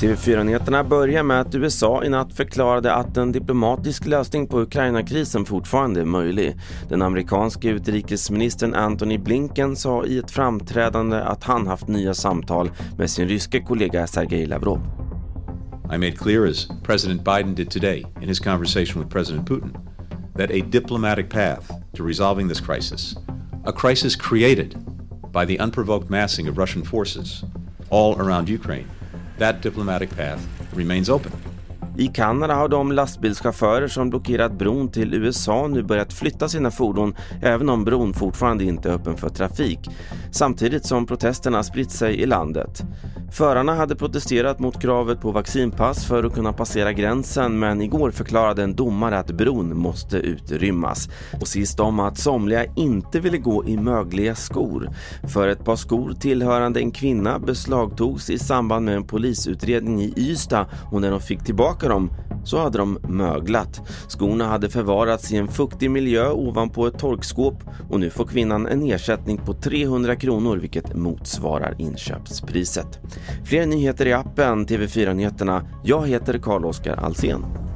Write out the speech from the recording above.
TV4-nyheterna börjar med att USA i natt förklarade att en diplomatisk lösning på Ukraina-krisen fortfarande är möjlig. Den amerikanske utrikesministern Antony Blinken sa i ett framträdande att han haft nya samtal med sin ryske kollega Sergej Lavrov. I made clear, as President Biden did today in his conversation with President Putin, that a diplomatic path to resolving this crisis, a crisis created by the unprovoked massing of Russian forces all around Ukraine, that diplomatic path remains open. I Kanada har de lastbilschaufförer som blockerat bron till USA nu börjat flytta sina fordon även om bron fortfarande inte är öppen för trafik. Samtidigt som protesterna spritt sig i landet. Förarna hade protesterat mot kravet på vaccinpass för att kunna passera gränsen men igår förklarade en domare att bron måste utrymmas. Och sist om att somliga inte ville gå i mögliga skor. För ett par skor tillhörande en kvinna beslagtogs i samband med en polisutredning i Ystad och när de fick tillbaka dem så hade de möglat. Skorna hade förvarats i en fuktig miljö ovanpå ett torkskåp och nu får kvinnan en ersättning på 300 kronor vilket motsvarar inköpspriset. Fler nyheter i appen TV4 Nyheterna. Jag heter Carl-Oskar Alsen.